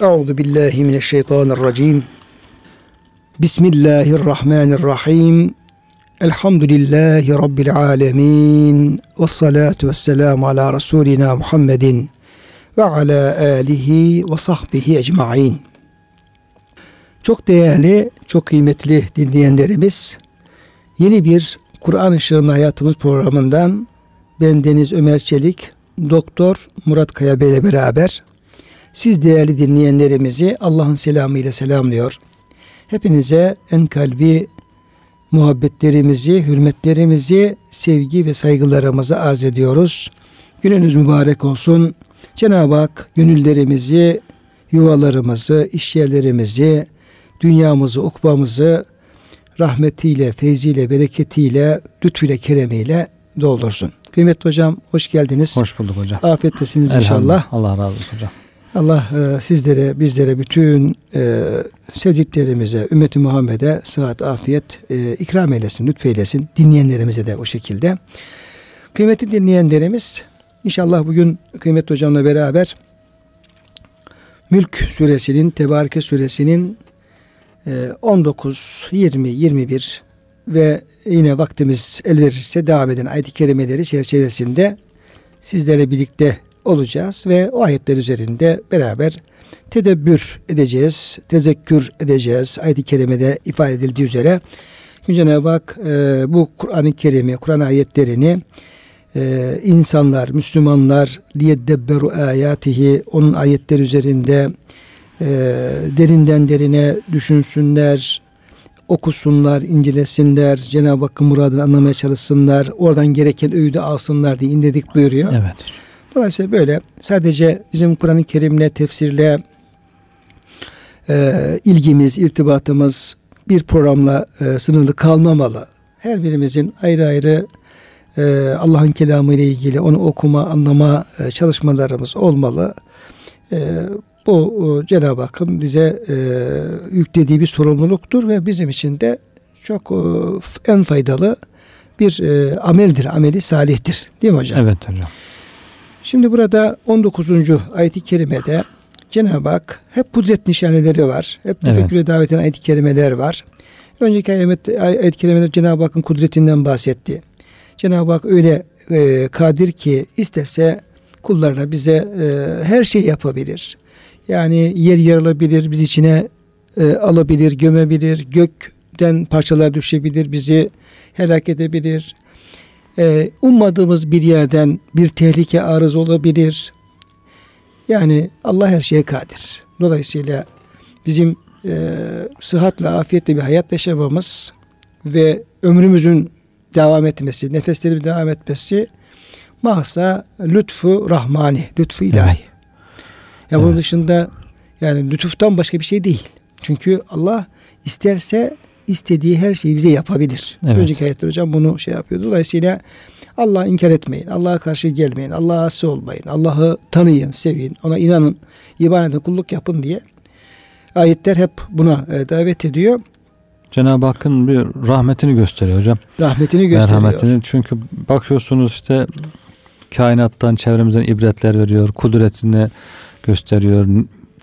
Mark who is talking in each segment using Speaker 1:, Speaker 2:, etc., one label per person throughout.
Speaker 1: Euzu billahi mineşşeytanirracim. Bismillahirrahmanirrahim. Elhamdülillahi rabbil alamin. Ves salatu vesselamu ala rasulina Muhammedin ve ala alihi ve sahbihi ecmaîn. Çok değerli, çok kıymetli dinleyenlerimiz, yeni bir Kur'an Işığında Hayatımız programından ben Deniz Ömer Çelik, Doktor Murat Kaya Bey ile beraber siz değerli dinleyenlerimizi Allah'ın selamıyla selamlıyor. Hepinize en kalbi muhabbetlerimizi, hürmetlerimizi, sevgi ve saygılarımızı arz ediyoruz. Gününüz mübarek olsun. Cenab-ı Hak gönüllerimizi, yuvalarımızı, işyerlerimizi, dünyamızı, ukbamızı rahmetiyle, feyziyle, bereketiyle, lütfüyle, keremiyle doldursun. Kıymetli hocam hoş geldiniz.
Speaker 2: Hoş bulduk hocam.
Speaker 1: Afiyettesiniz inşallah.
Speaker 2: Allah razı olsun hocam.
Speaker 1: Allah e, sizlere, bizlere, bütün e, sevdiklerimize, ümmeti Muhammed'e sıhhat, afiyet e, ikram eylesin, lütfeylesin. Dinleyenlerimize de o şekilde. Kıymetli dinleyenlerimiz, inşallah bugün kıymetli hocamla beraber Mülk suresinin, Tebareke suresinin 19, 20, 21 ve yine vaktimiz el verirse devam eden ayet-i kerimeleri çerçevesinde sizlerle birlikte olacağız ve o ayetler üzerinde beraber tedebbür edeceğiz, tezekkür edeceğiz. Ayet-i kerimede ifade edildiği üzere Cenab-ı Hak e, bu Kur'an-ı Kerim'i, Kur'an ayetlerini e, insanlar, Müslümanlar liyeddebberu ayatihi onun ayetler üzerinde e, derinden derine düşünsünler, okusunlar, incelesinler, Cenab-ı Hakk'ın muradını anlamaya çalışsınlar, oradan gereken öğüdü alsınlar diye indirdik buyuruyor.
Speaker 2: Evet.
Speaker 1: Dolayısıyla böyle sadece bizim Kur'an-ı Kerim'le, tefsirle e, ilgimiz, irtibatımız bir programla e, sınırlı kalmamalı. Her birimizin ayrı ayrı e, Allah'ın kelamı ile ilgili onu okuma, anlama e, çalışmalarımız olmalı. E, bu e, Cenab-ı Hakk'ın bize e, yüklediği bir sorumluluktur ve bizim için de çok e, en faydalı bir e, ameldir, ameli salihtir. Değil mi hocam?
Speaker 2: Evet hocam.
Speaker 1: Şimdi burada 19. ayet-i kerimede Cenab-ı Hak hep kudret nişaneleri var. Hep tefekküre evet. davet eden ayet-i kerimeler var. Önceki ayet, ayet-i kerimeler Cenab-ı Hakk'ın kudretinden bahsetti. Cenab-ı Hak öyle e, kadir ki istese kullarına bize e, her şey yapabilir. Yani yer yarılabilir, biz içine e, alabilir, gömebilir, gökten parçalar düşebilir, bizi helak edebilir. E, ummadığımız bir yerden bir tehlike arız olabilir. Yani Allah her şeye kadir. Dolayısıyla bizim e, sıhhatle, afiyetle bir hayat yaşamamız ve ömrümüzün devam etmesi, nefeslerin devam etmesi mahsa lütfu rahmani, lütfu ilahi. Evet. Ya bunun evet. dışında yani lütuftan başka bir şey değil. Çünkü Allah isterse istediği her şeyi bize yapabilir. Evet. Önceki ayetler hocam bunu şey yapıyor. Dolayısıyla Allah'ı inkar etmeyin. Allah'a karşı gelmeyin. Allah'a asi olmayın. Allah'ı tanıyın, sevin. Ona inanın. iman edin, kulluk yapın diye ayetler hep buna e, davet ediyor.
Speaker 2: Cenab-ı Hakk'ın bir rahmetini gösteriyor hocam.
Speaker 1: Rahmetini gösteriyor. Merhametini.
Speaker 2: Çünkü bakıyorsunuz işte kainattan çevremizden ibretler veriyor. Kudretini gösteriyor.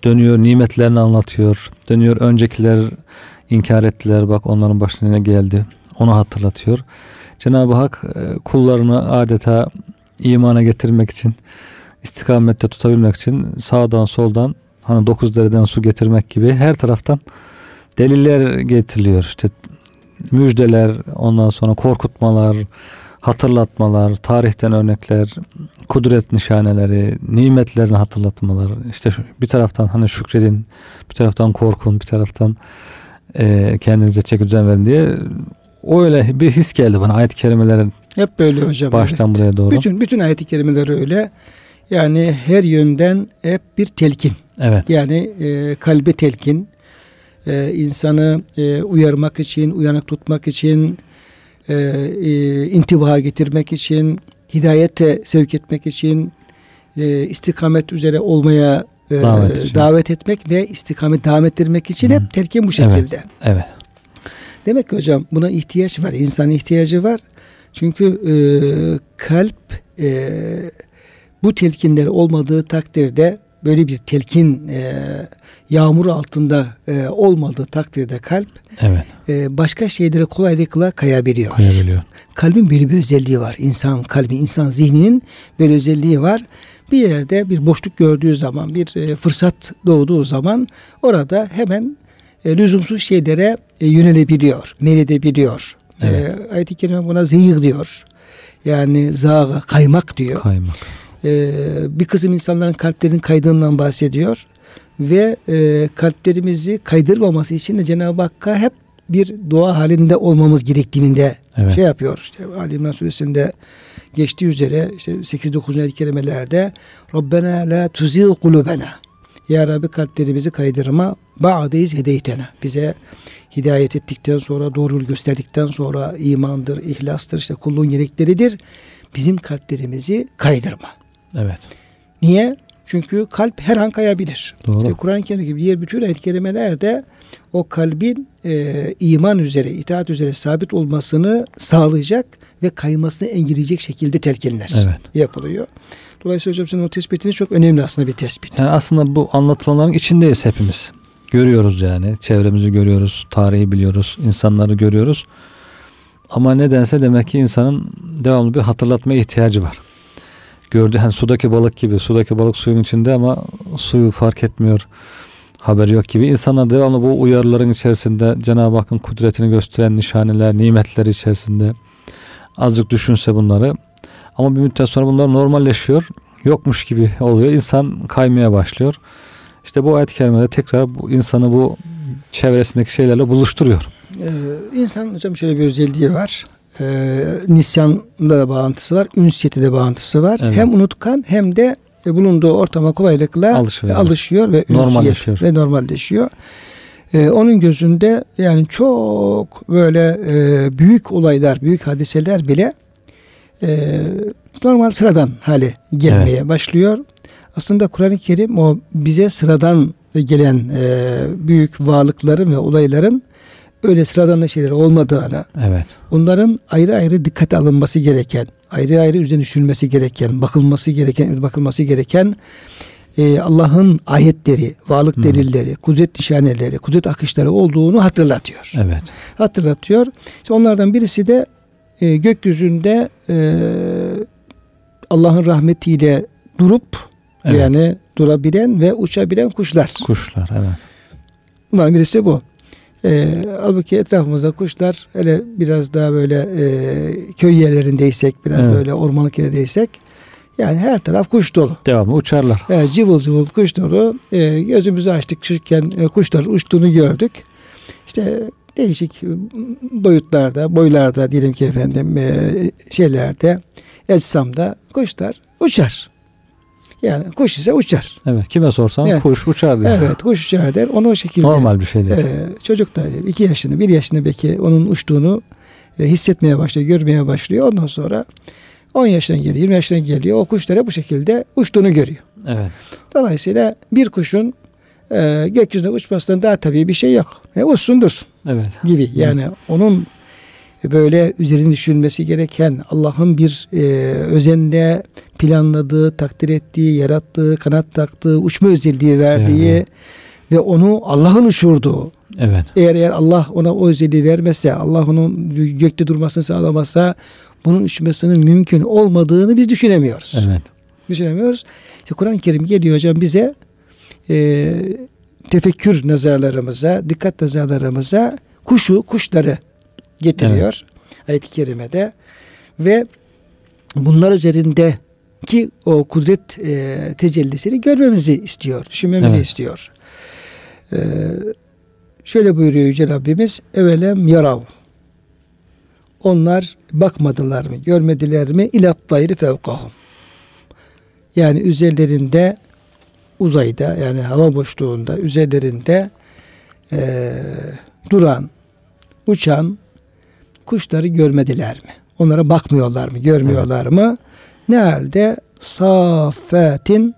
Speaker 2: Dönüyor nimetlerini anlatıyor. Dönüyor öncekiler inkar ettiler. Bak onların başına ne geldi. Onu hatırlatıyor. Cenab-ı Hak e, kullarını adeta imana getirmek için istikamette tutabilmek için sağdan soldan hani dokuz dereden su getirmek gibi her taraftan deliller getiriliyor. İşte müjdeler, ondan sonra korkutmalar, hatırlatmalar, tarihten örnekler, kudret nişaneleri, nimetlerini hatırlatmalar. İşte bir taraftan hani şükredin, bir taraftan korkun, bir taraftan e, kendinize çeki düzen verin diye öyle bir his geldi bana ayet-i kerimelerin.
Speaker 1: Hep böyle hocam.
Speaker 2: Baştan evet. buraya doğru.
Speaker 1: Bütün bütün ayet-i kerimeler öyle. Yani her yönden hep bir telkin.
Speaker 2: Evet.
Speaker 1: Yani e, kalbe telkin, e, insanı e, uyarmak için, uyanık tutmak için, e, e, intibaha getirmek için, hidayete sevk etmek için, e, istikamet üzere olmaya e, davet, davet etmek ve istikamet devam ettirmek için Hı. hep telkin bu şekilde.
Speaker 2: Evet. evet.
Speaker 1: Demek ki hocam buna ihtiyaç var. İnsan ihtiyacı var. Çünkü e, kalp e, bu telkinler olmadığı takdirde böyle bir telkin e, yağmur altında e, olmadığı takdirde kalp
Speaker 2: evet.
Speaker 1: e, başka şeylere kolaylıkla kayabiliyor.
Speaker 2: Kayabiliyor.
Speaker 1: Kalbin böyle bir özelliği var. İnsan kalbi, insan zihninin böyle özelliği var. Bir yerde bir boşluk gördüğü zaman, bir e, fırsat doğduğu zaman orada hemen e, lüzumsuz şeylere e, yönelebiliyor, meyledebiliyor.
Speaker 2: Evet.
Speaker 1: E, ayet-i kerime buna zehir diyor. Yani zağa, kaymak diyor.
Speaker 2: Kaymak.
Speaker 1: E, bir kısım insanların kalplerinin kaydığından bahsediyor. Ve e, kalplerimizi kaydırmaması için de Cenab-ı Hakk'a hep bir dua halinde olmamız gerektiğini de
Speaker 2: Evet.
Speaker 1: şey yapıyor. İşte Ali İmran suresinde geçtiği üzere işte 8-9. ayet kelimelerde Rabbena la tuzigh kulubena Ya Rabbi kalplerimizi kaydırma ba'deyiz hedeytena. Bize hidayet ettikten sonra doğru gösterdikten sonra imandır, ihlastır, işte kulluğun gerekleridir. Bizim kalplerimizi kaydırma.
Speaker 2: Evet.
Speaker 1: Niye? Çünkü kalp her an kayabilir.
Speaker 2: Doğru.
Speaker 1: İşte Kur'an-ı Kerim gibi diğer bütün ayet kelimelerde o kalbin e, iman üzere, itaat üzere sabit olmasını sağlayacak ve kaymasını engelleyecek şekilde telkinler
Speaker 2: Evet.
Speaker 1: yapılıyor. Dolayısıyla hocam senin o tespitiniz çok önemli aslında bir tespit.
Speaker 2: Yani aslında bu anlatılanların içindeyiz hepimiz. Görüyoruz yani. Çevremizi görüyoruz. Tarihi biliyoruz. insanları görüyoruz. Ama nedense demek ki insanın devamlı bir hatırlatmaya ihtiyacı var. Gördü hani sudaki balık gibi. Sudaki balık suyun içinde ama suyu fark etmiyor. Haberi yok gibi. İnsanlar devamlı bu uyarıların içerisinde Cenab-ı Hakk'ın kudretini gösteren nişaneler, nimetler içerisinde azıcık düşünse bunları. Ama bir müddet sonra bunlar normalleşiyor. Yokmuş gibi oluyor. İnsan kaymaya başlıyor. İşte bu ayet-i kerimede tekrar bu insanı bu çevresindeki şeylerle buluşturuyor.
Speaker 1: Ee, insan hocam şöyle bir özelliği var. Ee, nisyanla da bağıntısı var. Ünsiyeti de bağıntısı var.
Speaker 2: Evet.
Speaker 1: Hem unutkan hem de e, bulunduğu ortama kolaylıkla
Speaker 2: Alışıyor.
Speaker 1: alışıyor ve
Speaker 2: Normalleşiyor.
Speaker 1: ve normalleşiyor. Ee, onun gözünde yani çok böyle e, büyük olaylar, büyük hadiseler bile e, normal sıradan hale gelmeye başlıyor. Aslında Kur'an-ı Kerim o bize sıradan gelen e, büyük varlıkların ve olayların öyle sıradan şeyler olmadığını,
Speaker 2: Evet.
Speaker 1: onların ayrı ayrı dikkate alınması gereken, ayrı ayrı üzerine düşünülmesi gereken, bakılması gereken, bakılması gereken e, Allah'ın ayetleri, varlık delilleri, kudret nişaneleri, kudret akışları olduğunu hatırlatıyor.
Speaker 2: Evet.
Speaker 1: Hatırlatıyor. İşte onlardan birisi de e, gökyüzünde e, Allah'ın rahmetiyle durup
Speaker 2: Evet.
Speaker 1: yani durabilen ve uçabilen kuşlar.
Speaker 2: Kuşlar evet.
Speaker 1: Bunların birisi bu. Ee, halbuki etrafımızda kuşlar hele biraz daha böyle e, köy yerlerindeysek, biraz
Speaker 2: Evet.
Speaker 1: böyle ormanlık yerdeysek yani her taraf kuş dolu.
Speaker 2: Devamlı uçarlar.
Speaker 1: Evet, cıvıl cıvıl kuş dolu. Ee, gözümüzü açtık çocukken e, kuşların uçtuğunu gördük. İşte değişik boyutlarda, boylarda diyelim ki efendim e, şeylerde, ecsamda kuşlar uçar. Yani kuş ise uçar.
Speaker 2: Evet. Kime sorsan
Speaker 1: Evet.
Speaker 2: kuş uçar diyor.
Speaker 1: Evet kuş uçar der. Onu o şekilde
Speaker 2: Normal bir şey değil.
Speaker 1: ee, çocuk da iki yaşında, bir yaşında belki onun uçtuğunu e, hissetmeye başlıyor, görmeye başlıyor. Ondan sonra 10 yaşına geliyor, 20 yaşına geliyor. O kuşlara bu şekilde uçtuğunu görüyor.
Speaker 2: Evet.
Speaker 1: Dolayısıyla bir kuşun e, gökyüzünde uçmasından daha tabii bir şey yok. E, uçsun dursun
Speaker 2: Evet.
Speaker 1: gibi. Yani onun böyle üzerine düşünmesi gereken Allah'ın bir e, özenle planladığı, takdir ettiği, yarattığı, kanat taktığı, uçma özelliği verdiği
Speaker 2: Evet.
Speaker 1: ve onu Allah'ın uçurduğu
Speaker 2: Evet.
Speaker 1: eğer eğer Allah ona o özelliği vermezse, Allah onun gökte durmasını sağlamazsa bunun uçmasının mümkün olmadığını biz düşünemiyoruz.
Speaker 2: Evet.
Speaker 1: Düşünemiyoruz. İşte Kur'an-ı Kerim geliyor hocam bize e, tefekkür nazarlarımıza, dikkat nazarlarımıza kuşu, kuşları getiriyor. Ayet-i kerimede ve bunlar üzerinde ki o kudret e, tecellisini görmemizi istiyor, düşünmemizi
Speaker 2: Evet.
Speaker 1: istiyor. E, şöyle buyuruyor Yüce Rabbimiz evelem yarav onlar bakmadılar mı, görmediler mi? İlat dayri fevkahum. Yani üzerlerinde uzayda yani hava boşluğunda üzerlerinde eee, duran, uçan kuşları görmediler mi? Onlara bakmıyorlar mı, görmüyorlar mı? Ne halde? Safatin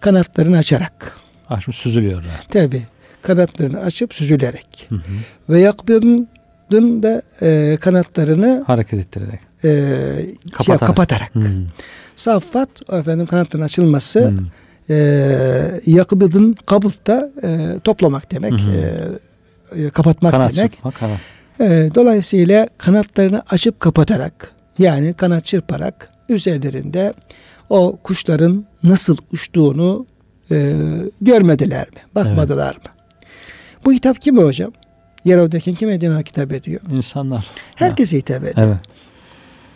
Speaker 1: kanatlarını açarak.
Speaker 2: Açmış süzülüyorlar.
Speaker 1: Tabi kanatlarını açıp süzülerek.
Speaker 2: Hı hı.
Speaker 1: Ve yakbidin da eee, kanatlarını
Speaker 2: Hareket ettirerek.
Speaker 1: eee, şey,
Speaker 2: Kapatarak.
Speaker 1: kapatarak.
Speaker 2: Hı.
Speaker 1: Saffat efendim kanatların açılması
Speaker 2: Hı.
Speaker 1: e, yakıbıdın kabıt da e, toplamak demek.
Speaker 2: Hı hı.
Speaker 1: E, e, kapatmak
Speaker 2: Kanat
Speaker 1: demek.
Speaker 2: çırpma, kanat.
Speaker 1: E, dolayısıyla kanatlarını açıp kapatarak yani kanat çırparak üzerlerinde o kuşların nasıl uçtuğunu e, görmediler mi? Bakmadılar mı? Bu hitap kime hocam? Kime Cenab-ı Hak hitap ediyor?
Speaker 2: İnsanlar.
Speaker 1: Herkese hitap ediyor.
Speaker 2: Evet.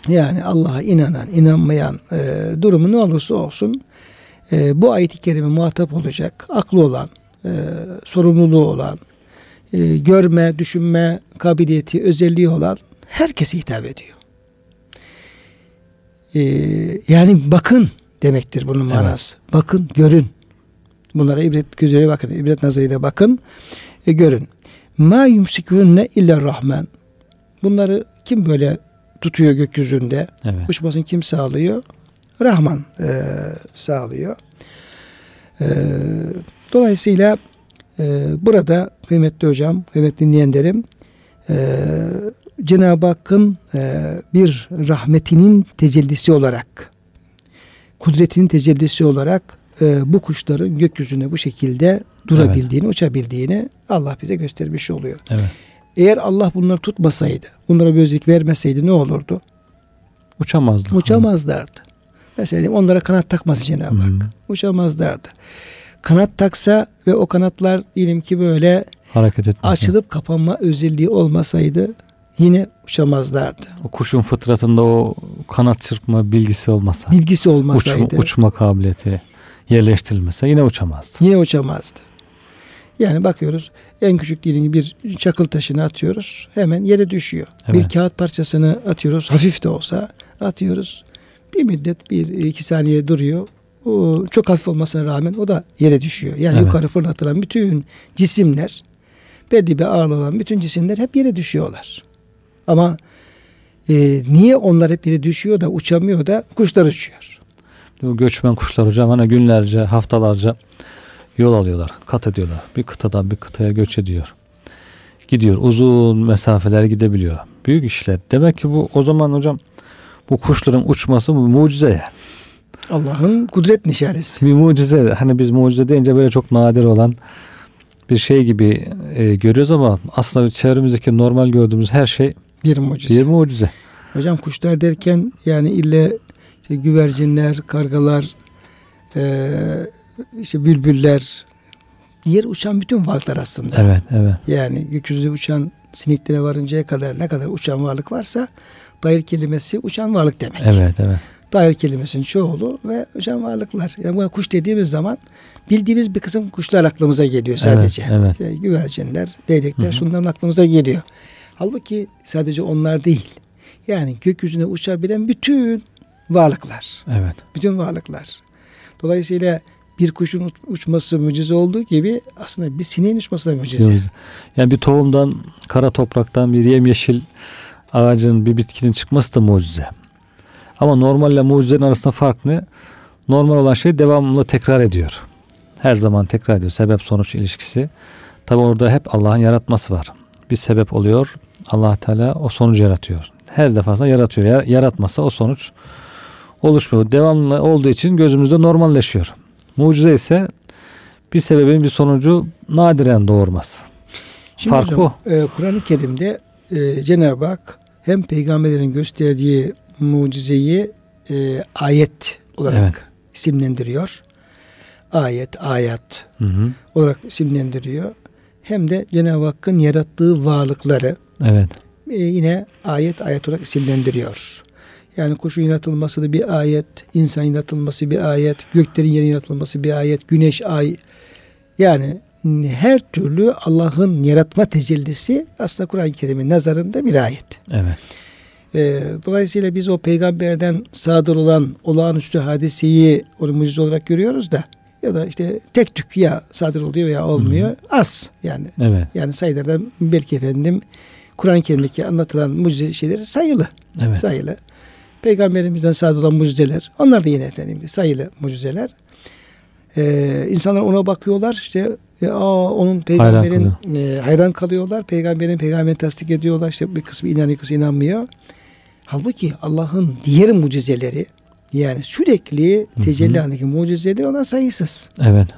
Speaker 1: Yani Allah'a inanan, inanmayan e, durumu ne olursa olsun e, bu ayet-i kerime muhatap olacak, aklı olan, e, sorumluluğu olan, e, görme, düşünme kabiliyeti, özelliği olan herkese hitap ediyor. E, yani bakın demektir bunun
Speaker 2: Evet.
Speaker 1: manası. Bakın, görün. Bunlara ibret gözüyle bakın, ibret nazarıyla bakın, e, görün. Ma yumsikûne illa rahman. Bunları kim böyle tutuyor gökyüzünde?
Speaker 2: Evet.
Speaker 1: Uçmasını kim sağlıyor? Rahman e, sağlıyor. E, dolayısıyla e, burada kıymetli hocam, kıymetli dinleyenlerim e, Cenab-ı Hakk'ın e, bir rahmetinin tecellisi olarak kudretinin tecellisi olarak e, bu kuşların gökyüzüne bu şekilde durabildiğini, uçabildiğini Allah bize göstermiş oluyor.
Speaker 2: Evet.
Speaker 1: Eğer Allah bunları tutmasaydı, bunlara bir özellik vermeseydi ne olurdu?
Speaker 2: Uçamazdı.
Speaker 1: Uçamazlardı. Mesela onlara kanat takması Cenab-ı Hak.
Speaker 2: Hı.
Speaker 1: Uçamazlardı. Kanat taksa ve o kanatlar diyelim ki böyle
Speaker 2: Hareket etmesi.
Speaker 1: açılıp kapanma özelliği olmasaydı yine uçamazlardı.
Speaker 2: O kuşun fıtratında o kanat çırpma bilgisi olmasa.
Speaker 1: Bilgisi
Speaker 2: Uçma,
Speaker 1: olmasaydı
Speaker 2: uçma kabiliyeti yerleştirilmese yine uçamazdı.
Speaker 1: yine uçamazdı. Yani bakıyoruz en küçük diyelim ki bir çakıl taşını atıyoruz hemen yere düşüyor. Bir
Speaker 2: Evet.
Speaker 1: kağıt parçasını atıyoruz hafif de olsa atıyoruz. Bir müddet bir iki saniye duruyor. O çok hafif olmasına rağmen o da yere düşüyor. Yani
Speaker 2: Evet.
Speaker 1: yukarı fırlatılan bütün cisimler belli bir ağırlığı olan bütün cisimler hep yere düşüyorlar. Ama e, niye onlar hep yere düşüyor da uçamıyor da kuşlar uçuyor?
Speaker 2: Göçmen kuşlar hocam hani günlerce, haftalarca yol alıyorlar, kat ediyorlar. Bir kıtadan bir kıtaya göç ediyor. Gidiyor, uzun mesafeler gidebiliyor. Büyük işler. Demek ki bu o zaman hocam bu kuşların uçması bu mucize yani.
Speaker 1: Allah'ın kudret nişanesi.
Speaker 2: Bir mucize. Hani biz mucize deyince böyle çok nadir olan bir şey gibi e, görüyoruz ama aslında çevremizdeki normal gördüğümüz her şey
Speaker 1: Bir mucize.
Speaker 2: bir mucize.
Speaker 1: Hocam kuşlar derken yani ille işte güvercinler, kargalar, eee, işte bülbüller, yer uçan bütün varlıklar aslında.
Speaker 2: Evet, evet.
Speaker 1: Yani gökyüzünde uçan sineklere varıncaya kadar ne kadar uçan varlık varsa dair kelimesi uçan varlık demek.
Speaker 2: Evet, evet.
Speaker 1: Dair kelimesinin çoğulu ve uçan varlıklar. Yani bu kuş dediğimiz zaman bildiğimiz bir kısım kuşlar aklımıza geliyor sadece.
Speaker 2: Evet, evet.
Speaker 1: İşte güvercinler, leylekler şunların aklımıza geliyor. Halbuki sadece onlar değil. Yani gökyüzüne uçabilen bütün varlıklar.
Speaker 2: Evet.
Speaker 1: Bütün varlıklar. Dolayısıyla bir kuşun uç- uçması mucize olduğu gibi aslında bir sineğin uçması da mucize.
Speaker 2: Mucize. Yani bir tohumdan, kara topraktan bir yemyeşil ağacın, bir bitkinin çıkması da mucize. Ama normalle mucizenin arasında fark ne? Normal olan şey devamlı tekrar ediyor. Her zaman tekrar ediyor. Sebep sonuç ilişkisi. Tabi orada hep Allah'ın yaratması var. Bir sebep oluyor. Allah Teala o sonucu yaratıyor. Her defasında yaratıyor. Ya- Yaratmasa o sonuç oluşmuyor. Devamlı olduğu için gözümüzde normalleşiyor. Mucize ise bir sebebin bir sonucu nadiren doğurmaz.
Speaker 1: Şimdi
Speaker 2: Fark
Speaker 1: hocam, e, Kur'an-ı Kerim'de e, Cenab-ı Hak hem peygamberlerin gösterdiği mucizeyi e, ayet olarak
Speaker 2: Evet.
Speaker 1: isimlendiriyor. Ayet, ayat
Speaker 2: Hı hı.
Speaker 1: olarak isimlendiriyor. Hem de Cenab-ı Hakk'ın yarattığı varlıkları
Speaker 2: Evet.
Speaker 1: e, yine ayet ayet olarak isimlendiriyor. Yani kuşun yaratılması da bir ayet, insan yaratılması bir ayet, göklerin yerin yaratılması bir ayet, güneş, ay. Yani her türlü Allah'ın yaratma tecellisi aslında Kur'an-ı Kerim'in nazarında bir ayet.
Speaker 2: Evet.
Speaker 1: E, dolayısıyla biz o peygamberden sadır olan olağanüstü hadiseyi onu mucize olarak görüyoruz da ya da işte tek tük ya sadır oluyor veya olmuyor. Az yani.
Speaker 2: Evet.
Speaker 1: Yani sayılardan belki efendim Kur'an-ı Kerim'deki anlatılan mucize şeyleri sayılı.
Speaker 2: Evet.
Speaker 1: Sayılı. Peygamberimizden sadır olan mucizeler. Onlar da yine efendim sayılı mucizeler. Ee, insanlar ona bakıyorlar işte e, aa, onun peygamberin e, hayran kalıyorlar. Peygamberin peygamberini tasdik ediyorlar. İşte bir kısmı inanıyor, bir kısmı inanmıyor. Halbuki Allah'ın diğer mucizeleri Yani sürekli tecelli halindeki mucizeler ona sayısız.
Speaker 2: Evet.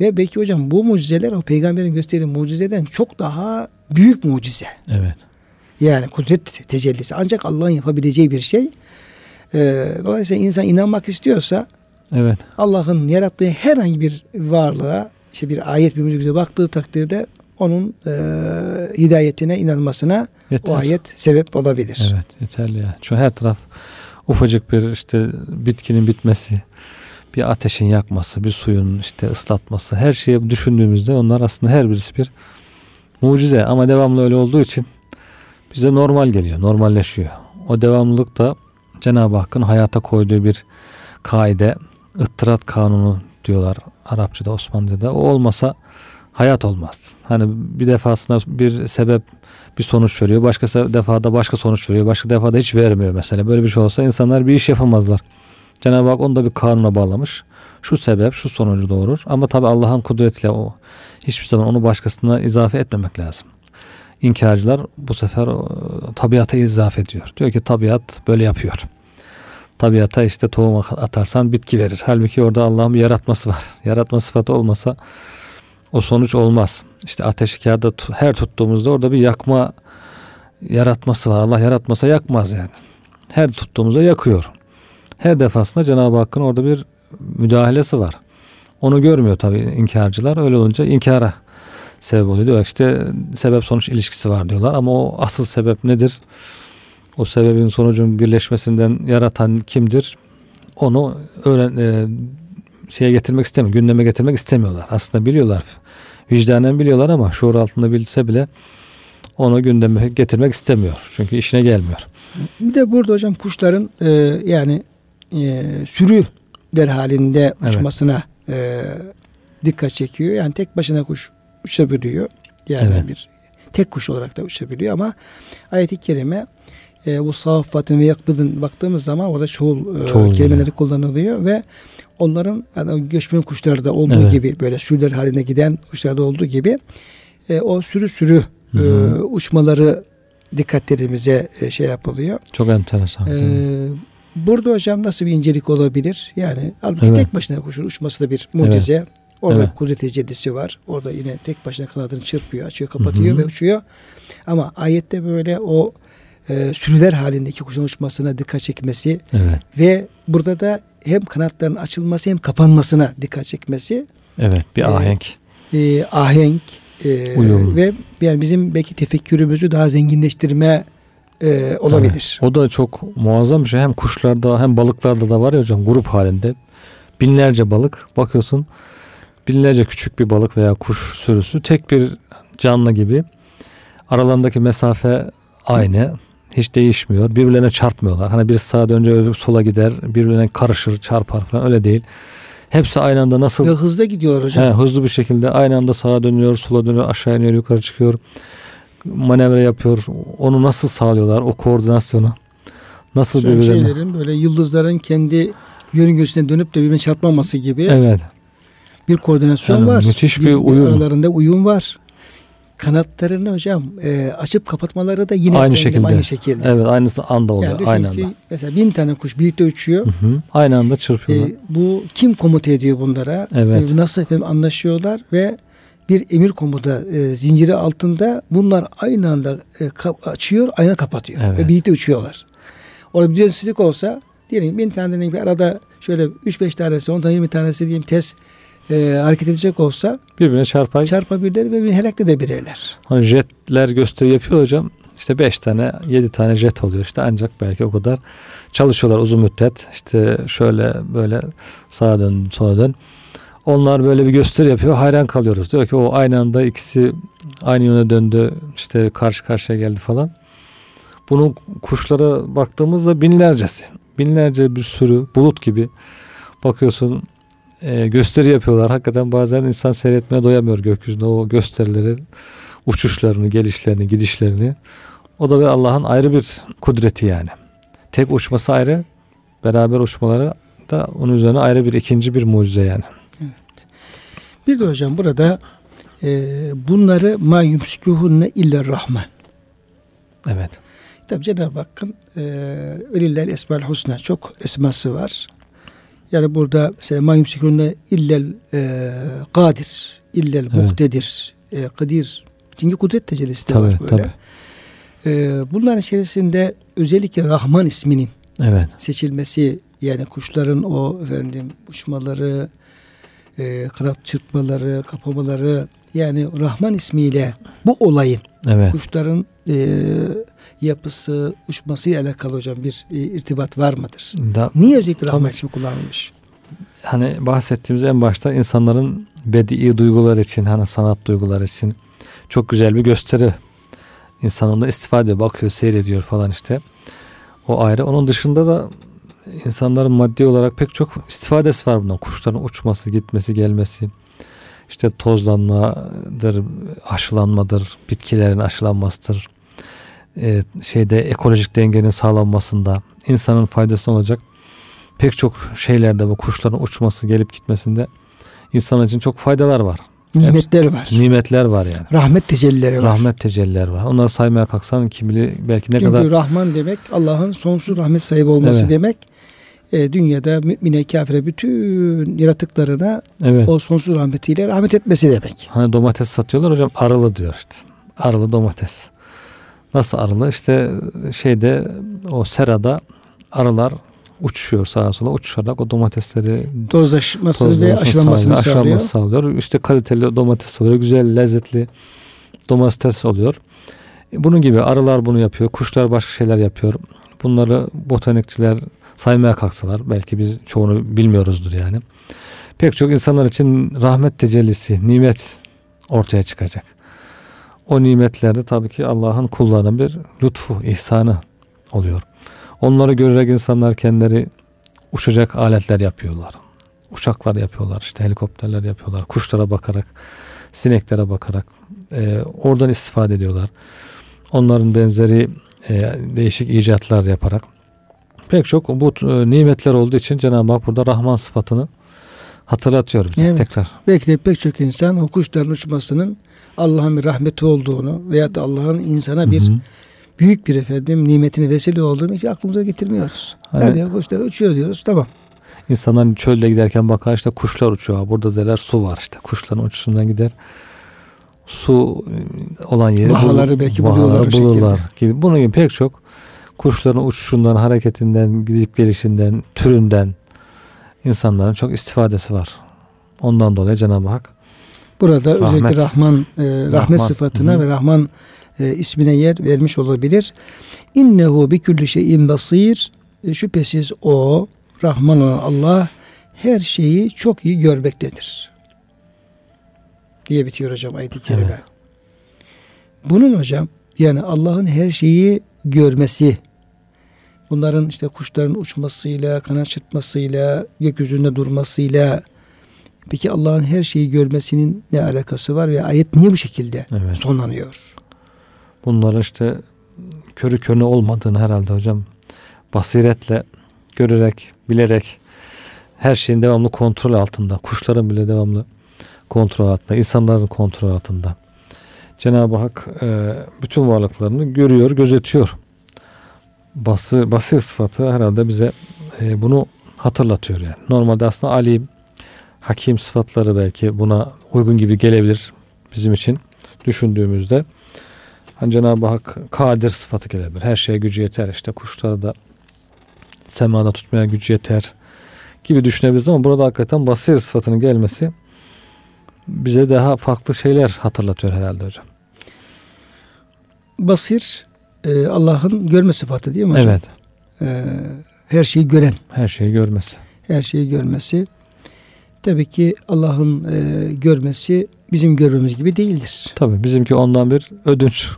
Speaker 1: Ve belki hocam bu mucizeler o peygamberin gösterdiği mucizeden çok daha büyük mucize.
Speaker 2: Evet.
Speaker 1: Yani kudret tecellisi. Ancak Allah'ın yapabileceği bir şey. Ee, dolayısıyla insan inanmak istiyorsa
Speaker 2: Evet.
Speaker 1: Allah'ın yarattığı herhangi bir varlığa işte bir ayet bir mucize baktığı takdirde onun e, hidayetine inanmasına
Speaker 2: Yeter.
Speaker 1: o ayet sebep olabilir.
Speaker 2: Evet yeterli ya. Şu her taraf ufacık bir işte bitkinin bitmesi, bir ateşin yakması, bir suyun işte ıslatması her şeyi düşündüğümüzde onlar aslında her birisi bir mucize ama devamlı öyle olduğu için bize normal geliyor, normalleşiyor. O devamlılık da Cenab-ı Hakk'ın hayata koyduğu bir kaide, ıttırat kanunu diyorlar Arapçada, Osmanlıca'da. O olmasa hayat olmaz. Hani bir defasında bir sebep bir sonuç veriyor. Başka defada başka sonuç veriyor. Başka defada hiç vermiyor mesela. Böyle bir şey olsa insanlar bir iş yapamazlar. Cenab-ı Hak onu da bir kanuna bağlamış. Şu sebep şu sonucu doğurur. Ama tabi Allah'ın kudretiyle o hiçbir zaman onu başkasına izafe etmemek lazım. İnkarcılar bu sefer tabiata izafe ediyor. Diyor ki tabiat böyle yapıyor. Tabiata işte tohum atarsan bitki verir. Halbuki orada Allah'ın bir yaratması var. Yaratma sıfatı olmasa o sonuç olmaz. İşte ateşi kağıda her tuttuğumuzda orada bir yakma yaratması var. Allah yaratmasa yakmaz yani. Her tuttuğumuzda yakıyor. Her defasında Cenab-ı Hakk'ın orada bir müdahalesi var. Onu görmüyor tabii inkarcılar. Öyle olunca inkara sebep oluyor. Diyor işte sebep sonuç ilişkisi var diyorlar ama o asıl sebep nedir? O sebebin sonucun birleşmesinden yaratan kimdir? Onu öğren e, şeye getirmek istemiyor, gündeme getirmek istemiyorlar. Aslında biliyorlar. Vicdanen biliyorlar ama şuur altında bilse bile onu gündeme getirmek istemiyor. Çünkü işine gelmiyor.
Speaker 1: Bir de burada hocam kuşların e, yani e, sürüler halinde uçmasına evet. e, dikkat çekiyor. Yani tek başına kuş uçabiliyor. Yani evet. bir tek kuş olarak da uçabiliyor ama ayet-i kerime e, bu saffatın ve yakbıdın baktığımız zaman orada çoğul, çoğul e, kelimeleri yani. kullanılıyor ve onların yani göçmen kuşlarda olduğu evet. gibi böyle sürüler halinde giden kuşlarda olduğu gibi e, o sürü sürü e, uçmaları dikkatlerimize e, şey yapılıyor.
Speaker 2: Çok enteresan. E,
Speaker 1: burada hocam nasıl bir incelik olabilir? Yani halbuki evet. tek başına kuşun uçması da bir mucize. Evet. Orada evet. kudret tecellisi var. Orada yine tek başına kanadını çırpıyor, açıyor, kapatıyor Hı-hı. ve uçuyor. Ama ayette böyle o e, sürüler halindeki kuşun uçmasına dikkat çekmesi evet. ve burada da hem kanatların açılması hem kapanmasına dikkat çekmesi.
Speaker 2: Evet, bir e, ahenk.
Speaker 1: E, ahenk e, ve yani bizim belki tefekkürümüzü daha zenginleştirme e, olabilir.
Speaker 2: Evet, o da çok muazzam bir şey. Hem kuşlarda hem balıklarda da var ya hocam grup halinde. Binlerce balık bakıyorsun binlerce küçük bir balık veya kuş sürüsü tek bir canlı gibi aralarındaki mesafe aynı hiç değişmiyor. Birbirlerine çarpmıyorlar. Hani bir sağa dönünce öbür sola gider. Birbirlerine karışır, çarpar falan öyle değil. Hepsi aynı anda nasıl...
Speaker 1: Ya hızlı gidiyorlar hocam.
Speaker 2: He, hızlı bir şekilde aynı anda sağa dönüyor, sola dönüyor, aşağı iniyor, yukarı çıkıyor. Manevra yapıyor. Onu nasıl sağlıyorlar o koordinasyonu? Nasıl
Speaker 1: Şöyle birbirlerine? Şeylerin böyle yıldızların kendi yörüngesine dönüp de birbirine çarpmaması gibi.
Speaker 2: Evet.
Speaker 1: Bir koordinasyon yani var.
Speaker 2: Müthiş bir, bir uyum.
Speaker 1: Aralarında uyum var kanatlarını hocam e, açıp kapatmaları da yine
Speaker 2: aynı şekilde.
Speaker 1: aynı şekilde.
Speaker 2: Evet aynısı anda oluyor yani aynı anda.
Speaker 1: Mesela bin tane kuş birlikte uçuyor. Hı
Speaker 2: hı, aynı anda çırpıyorlar. E,
Speaker 1: bu kim komuta ediyor bunlara?
Speaker 2: Evet.
Speaker 1: E, nasıl efendim anlaşıyorlar ve bir emir komuta e, zinciri altında bunlar aynı anda e, kap, açıyor, aynı kapatıyor evet. ve birlikte uçuyorlar. Orada bir düzensizlik olsa diyelim bin tane bir arada şöyle 3-5 tanesi, 10 tane 20 tanesi diyeyim test e, hareket edecek olsa
Speaker 2: birbirine çarpar.
Speaker 1: Çarpabilirler ve birbirini helak edebilirler.
Speaker 2: Hani jetler gösteri yapıyor hocam. İşte 5 tane 7 tane jet oluyor işte ancak belki o kadar çalışıyorlar uzun müddet. İşte şöyle böyle sağa dön sola dön. Onlar böyle bir gösteri yapıyor. Hayran kalıyoruz. Diyor ki o aynı anda ikisi aynı yöne döndü. işte karşı karşıya geldi falan. Bunun kuşlara baktığımızda binlercesi. Binlerce bir sürü bulut gibi. Bakıyorsun e, gösteri yapıyorlar. Hakikaten bazen insan seyretmeye doyamıyor gökyüzünde o gösterileri, uçuşlarını, gelişlerini, gidişlerini. O da bir Allah'ın ayrı bir kudreti yani. Tek uçması ayrı, beraber uçmaları da onun üzerine ayrı bir ikinci bir mucize yani.
Speaker 1: Bir de hocam burada e, bunları ma yumsikuhunne illa rahman.
Speaker 2: Evet.
Speaker 1: Tabi Cenab-ı Hakk'ın Velillel Esmaül Husna çok esması var. Yani burada mesela ma yumsikunne illel e, kadir, illel evet. muktedir, e, kadir. Çünkü kudret tecellisi de tabii, var böyle. Tabii. E, bunların içerisinde özellikle Rahman isminin evet. seçilmesi yani kuşların o efendim uçmaları, e, kanat çırpmaları, kapamaları yani Rahman ismiyle bu olayın evet. kuşların e, yapısı, uçması ile alakalı hocam bir e, irtibat var mıdır? Da, Niye özellikle Rahman tabii, ismi kullanılmış?
Speaker 2: Hani bahsettiğimiz en başta insanların bedi duygular için, hani sanat duyguları için çok güzel bir gösteri. İnsan onda istifade ediyor, bakıyor, seyrediyor falan işte. O ayrı. Onun dışında da insanların maddi olarak pek çok istifadesi var bundan. Kuşların uçması, gitmesi, gelmesi. İşte tozlanmadır, aşılanmadır, bitkilerin aşılanmasıdır. Ee, şeyde ekolojik dengenin sağlanmasında insanın faydası olacak pek çok şeylerde bu kuşların uçması, gelip gitmesinde insan için çok faydalar var.
Speaker 1: Nimetler var.
Speaker 2: Nimetler var yani.
Speaker 1: Rahmet tecellileri var.
Speaker 2: Rahmet tecellileri var. Onları saymaya kalksan kim bilir belki ne
Speaker 1: Çünkü
Speaker 2: kadar...
Speaker 1: Rahman demek Allah'ın sonsuz rahmet sahibi olması evet. demek. E, dünyada mümine kafire bütün yaratıklarına evet. o sonsuz rahmetiyle rahmet etmesi demek.
Speaker 2: Hani domates satıyorlar hocam arılı diyor işte. Arılı domates. Nasıl arılı? İşte şeyde o serada arılar uçuşuyor sağa sola uçuşarak o domatesleri
Speaker 1: tozlaşmasını ve aşılanmasını sağlıyor. Aşılanması
Speaker 2: sağlıyor. İşte kaliteli domates oluyor. Güzel, lezzetli domates oluyor. Bunun gibi arılar bunu yapıyor. Kuşlar başka şeyler yapıyor. Bunları botanikçiler saymaya kalksalar belki biz çoğunu bilmiyoruzdur yani. Pek çok insanlar için rahmet tecellisi, nimet ortaya çıkacak. O nimetlerde tabii ki Allah'ın kullarının bir lütfu, ihsanı oluyor. Onları görerek insanlar kendileri uçacak aletler yapıyorlar. Uçaklar yapıyorlar, işte helikopterler yapıyorlar. Kuşlara bakarak, sineklere bakarak e, oradan istifade ediyorlar. Onların benzeri e, değişik icatlar yaparak pek çok bu e, nimetler olduğu için Cenab-ı Hak burada Rahman sıfatını hatırlatıyor bize evet. tekrar.
Speaker 1: Belki de pek çok insan o kuşların uçmasının Allah'ın bir rahmeti olduğunu veya da Allah'ın insana bir Hı-hı büyük bir efendim nimetini vesile olduğunu hiç aklımıza getirmiyoruz. Hani, Hadi kuşlar uçuyor diyoruz tamam.
Speaker 2: İnsanlar çölde giderken bakar işte kuşlar uçuyor. Burada derler su var işte. Kuşların uçuşundan gider. Su olan yeri
Speaker 1: vahaları bul, belki
Speaker 2: vahaları bulurlar gibi. Bunun gibi pek çok kuşların uçuşundan, hareketinden, gidip gelişinden, türünden insanların çok istifadesi var. Ondan dolayı Cenab-ı Hak
Speaker 1: burada rahmet, özellikle Rahman e, rahmet Rahman, sıfatına hı. ve Rahman e, ismine yer vermiş olabilir. İnnehu bi külli şeyin basir. E, şüphesiz o Rahman olan Allah her şeyi çok iyi görmektedir. Diye bitiyor hocam ayet-i kerime. Evet. Bunun hocam yani Allah'ın her şeyi görmesi, bunların işte kuşların uçmasıyla, kanat çırpmasıyla, gökyüzünde durmasıyla, peki Allah'ın her şeyi görmesinin ne alakası var ve ayet niye bu şekilde evet. sonlanıyor?
Speaker 2: bunların işte körü körüne olmadığını herhalde hocam basiretle görerek, bilerek her şeyin devamlı kontrol altında. Kuşların bile devamlı kontrol altında. insanların kontrol altında. Cenab-ı Hak e, bütün varlıklarını görüyor, gözetiyor. Basır, basir sıfatı herhalde bize e, bunu hatırlatıyor yani. Normalde aslında alim, hakim sıfatları belki buna uygun gibi gelebilir bizim için düşündüğümüzde. Hani Cenab-ı Hak kadir sıfatı gelebilir. Her şeye gücü yeter. İşte kuşları da semada tutmaya gücü yeter gibi düşünebiliriz ama burada hakikaten basir sıfatının gelmesi bize daha farklı şeyler hatırlatıyor herhalde hocam.
Speaker 1: Basir e, Allah'ın görme sıfatı değil mi hocam?
Speaker 2: Evet.
Speaker 1: E, her şeyi gören.
Speaker 2: Her şeyi görmesi.
Speaker 1: Her şeyi görmesi. Tabii ki Allah'ın e, görmesi bizim görmemiz gibi değildir.
Speaker 2: Tabii bizimki ondan bir ödünç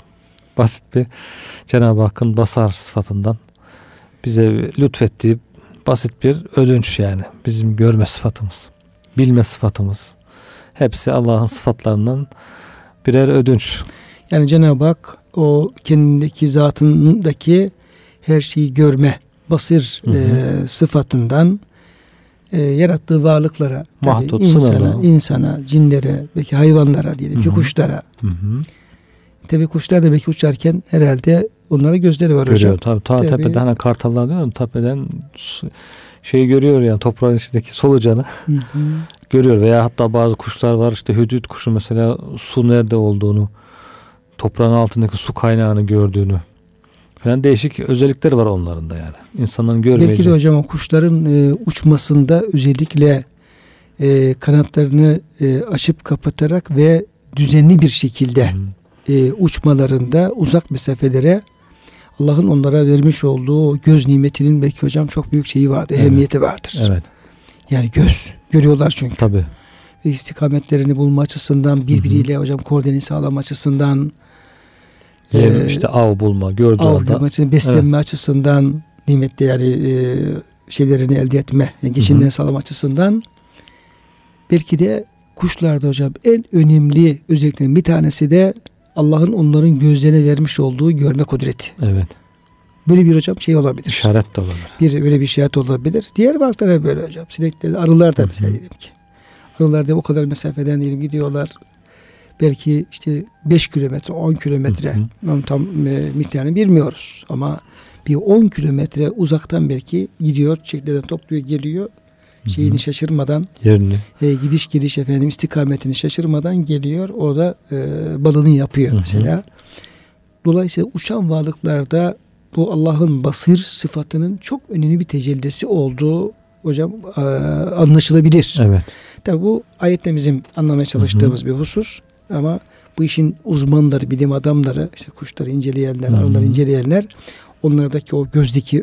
Speaker 2: basit bir Cenab-ı Hakk'ın basar sıfatından bize lütfettiği basit bir ödünç yani. Bizim görme sıfatımız, bilme sıfatımız. Hepsi Allah'ın sıfatlarından birer ödünç.
Speaker 1: Yani Cenab-ı Hak o kendindeki zatındaki her şeyi görme, basir hı hı. E, sıfatından e, yarattığı varlıklara, Mahdut, insana, sınırlı. insana, cinlere, belki hayvanlara diyelim ki kuşlara, hı hı. Tabi kuşlar da belki uçarken herhalde onlara gözleri var
Speaker 2: Görüyor.
Speaker 1: hocam.
Speaker 2: Tabii, ta
Speaker 1: Tabii.
Speaker 2: tepeden hani kartallar diyor ya, tepeden şeyi görüyor yani toprağın içindeki solucanı
Speaker 1: Hı hı.
Speaker 2: Görüyor veya hatta bazı kuşlar var işte hüdüt kuşu mesela su nerede olduğunu toprağın altındaki su kaynağını gördüğünü falan değişik özellikleri var onların da yani. İnsanların
Speaker 1: Belki de
Speaker 2: görmeyeceği.
Speaker 1: hocam o kuşların e, uçmasında özellikle e, kanatlarını e, açıp kapatarak ve düzenli bir şekilde e, uçmalarında uzak mesafelere Allah'ın onlara vermiş olduğu göz nimetinin belki hocam çok büyük şeyi vardır,
Speaker 2: Evet.
Speaker 1: ehemmiyeti vardır.
Speaker 2: Evet
Speaker 1: Yani göz görüyorlar çünkü.
Speaker 2: tabi.
Speaker 1: Ve istikametlerini bulma açısından birbiriyle hocam koordine sağlama açısından e,
Speaker 2: işte av bulma gördüğü
Speaker 1: av
Speaker 2: anda
Speaker 1: bulma açısından, beslenme açısından nimetli yani e, şeylerini elde etme, yani geçimlerini sağlama açısından belki de kuşlarda hocam en önemli özelliklerin bir tanesi de Allah'ın onların gözlerine vermiş olduğu görme kudreti.
Speaker 2: evet
Speaker 1: Böyle bir hocam şey olabilir.
Speaker 2: işaret de olabilir.
Speaker 1: Bir böyle bir şahit olabilir. Diğer balıklar da böyle hocam. Sinekler, arılar da
Speaker 2: Hı hı.
Speaker 1: mesela diyelim ki. Arılar da o kadar mesafeden diyelim gidiyorlar. Belki işte 5 kilometre, 10 kilometre.
Speaker 2: Hı hı.
Speaker 1: Onun tam e, miktarını bilmiyoruz. Ama bir 10 kilometre uzaktan belki gidiyor, çiçeklerden topluyor, geliyor.
Speaker 2: Hı hı.
Speaker 1: Şeyini şaşırmadan,
Speaker 2: yerini
Speaker 1: e, gidiş geliş efendim istikametini şaşırmadan geliyor. Orada e, balını yapıyor
Speaker 2: Hı hı.
Speaker 1: mesela. Dolayısıyla uçan varlıklarda bu Allah'ın basir sıfatının çok önemli bir tecellisi olduğu hocam e, anlaşılabilir.
Speaker 2: evet
Speaker 1: Tabi bu ayette bizim anlamaya çalıştığımız bir husus ama bu işin uzmanları, bilim adamları, işte kuşları inceleyenler, arıları inceleyenler onlardaki o gözdeki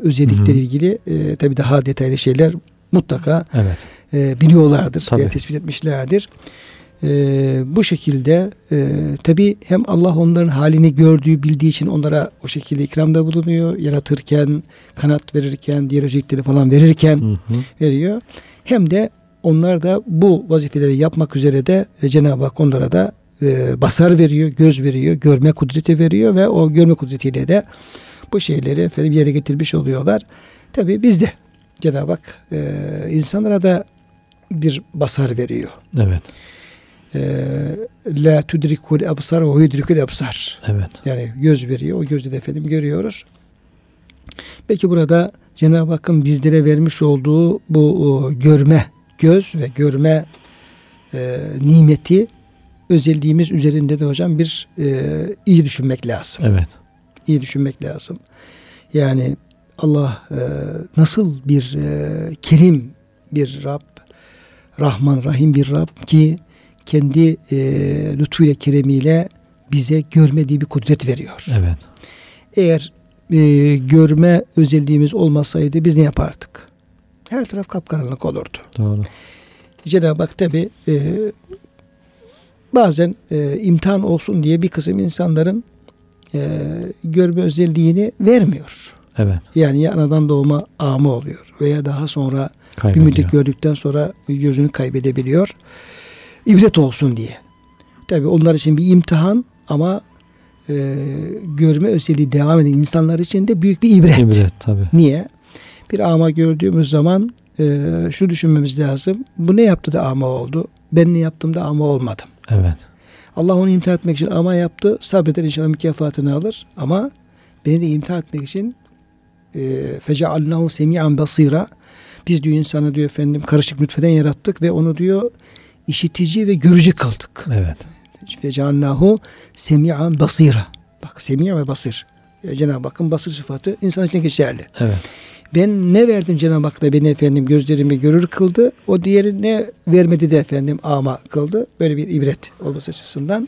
Speaker 2: hı.
Speaker 1: ilgili e, tabi daha detaylı şeyler mutlaka
Speaker 2: evet
Speaker 1: e, biliyorlardır
Speaker 2: Tabii.
Speaker 1: veya tespit etmişlerdir. E, bu şekilde e, tabi hem Allah onların halini gördüğü bildiği için onlara o şekilde ikramda bulunuyor. Yaratırken, kanat verirken, diğer özellikleri falan verirken
Speaker 2: Hı hı.
Speaker 1: veriyor. Hem de onlar da bu vazifeleri yapmak üzere de e, Cenab-ı Hak onlara da e, basar veriyor, göz veriyor, görme kudreti veriyor ve o görme kudretiyle de bu şeyleri efendim yere getirmiş oluyorlar. Tabi biz de Cenab-ı Hak e, insanlara da bir basar veriyor.
Speaker 2: evet
Speaker 1: La tudrikul absar ve yudrikul absar.
Speaker 2: evet
Speaker 1: Yani göz veriyor. O gözle de efendim görüyoruz. Belki burada Cenab-ı Hakk'ın bizlere vermiş olduğu bu görme göz ve görme e, nimeti özelliğimiz üzerinde de hocam bir e, iyi düşünmek lazım.
Speaker 2: evet
Speaker 1: İyi düşünmek lazım. Yani Allah e, nasıl bir e, kerim bir Rab, Rahman Rahim bir Rab ki kendi e, lütfuyla keremiyle bize görmediği bir kudret veriyor.
Speaker 2: evet
Speaker 1: Eğer e, görme özelliğimiz olmasaydı biz ne yapardık? Her taraf kapkaranlık olurdu.
Speaker 2: doğru
Speaker 1: Cenab-ı Hak tabi e, bazen e, imtihan olsun diye bir kısım insanların e, görme özelliğini vermiyor.
Speaker 2: evet
Speaker 1: Yani ya anadan doğma ama oluyor veya daha sonra bir
Speaker 2: kaybediyor
Speaker 1: müddet gördükten sonra gözünü kaybedebiliyor. İbret olsun diye. Tabi onlar için bir imtihan ama e, görme özelliği devam eden insanlar için de büyük bir ibret.
Speaker 2: ibret tabi
Speaker 1: Niye? Bir ama gördüğümüz zaman e, şu düşünmemiz lazım. Bu ne yaptı da ama oldu? Ben ne yaptım da ama olmadım.
Speaker 2: evet
Speaker 1: Allah onu imtihan etmek için ama yaptı. Sabreder inşallah mükafatını alır. Ama beni de imtihan etmek için e, fecealnahu semi'an basira biz diyor insanı diyor efendim karışık nutfeden yarattık ve onu diyor işitici ve görücü kıldık.
Speaker 2: evet
Speaker 1: Fecealnahu semi'an basira. Bak semi' ve basir. E, Cenab-ı Hakk'ın basır sıfatı insan için geçerli.
Speaker 2: evet
Speaker 1: Ben ne verdim Cenab-ı Hak da beni efendim gözlerimi görür kıldı. O diğeri ne vermedi de efendim ama kıldı. Böyle bir ibret olması açısından.